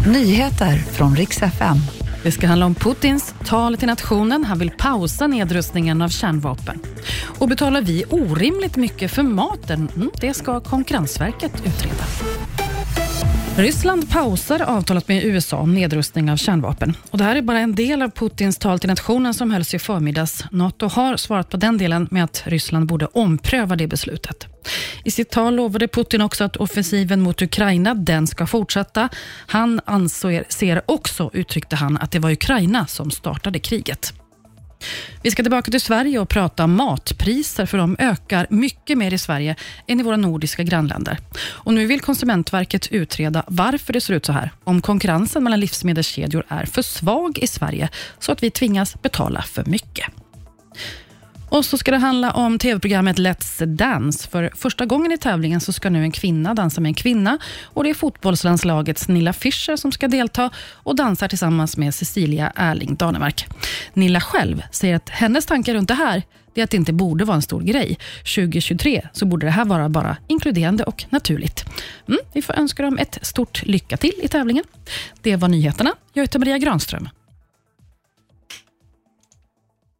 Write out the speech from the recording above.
Nyheter från riks FM. Det ska handla om Putins tal till nationen. Han vill pausa nedrustningen av kärnvapen. Och betalar vi orimligt mycket för maten? Mm, det ska Konkurrensverket utreda. Ryssland pausar avtalet med USA om nedrustning av kärnvapen. Och det här är bara en del av Putins tal till nationen som hölls i förmiddags. Nato har svarat på den delen med att Ryssland borde ompröva det beslutet. I sitt tal lovade Putin också att offensiven mot Ukraina den ska fortsätta. Han anser också, uttryckte han, att det var Ukraina som startade kriget. Vi ska tillbaka till Sverige och prata matpriser, för de ökar mycket mer i Sverige än i våra nordiska grannländer. Och nu vill Konsumentverket utreda varför det ser ut så här. Om konkurrensen mellan livsmedelskedjor är för svag i Sverige, så att vi tvingas betala för mycket. Och så ska det handla om tv-programmet Let's Dance. För första gången i tävlingen så ska nu en kvinna dansa med en kvinna. Och Det är fotbollslandslagets Nilla Fischer som ska delta och dansar tillsammans med Cecilia Erling Danemark. Nilla själv säger att hennes tankar runt det här är att det inte borde vara en stor grej. 2023 så borde det här vara bara inkluderande och naturligt. Mm, vi får önska dem ett stort lycka till i tävlingen. Det var nyheterna. Jag heter Maria Granström.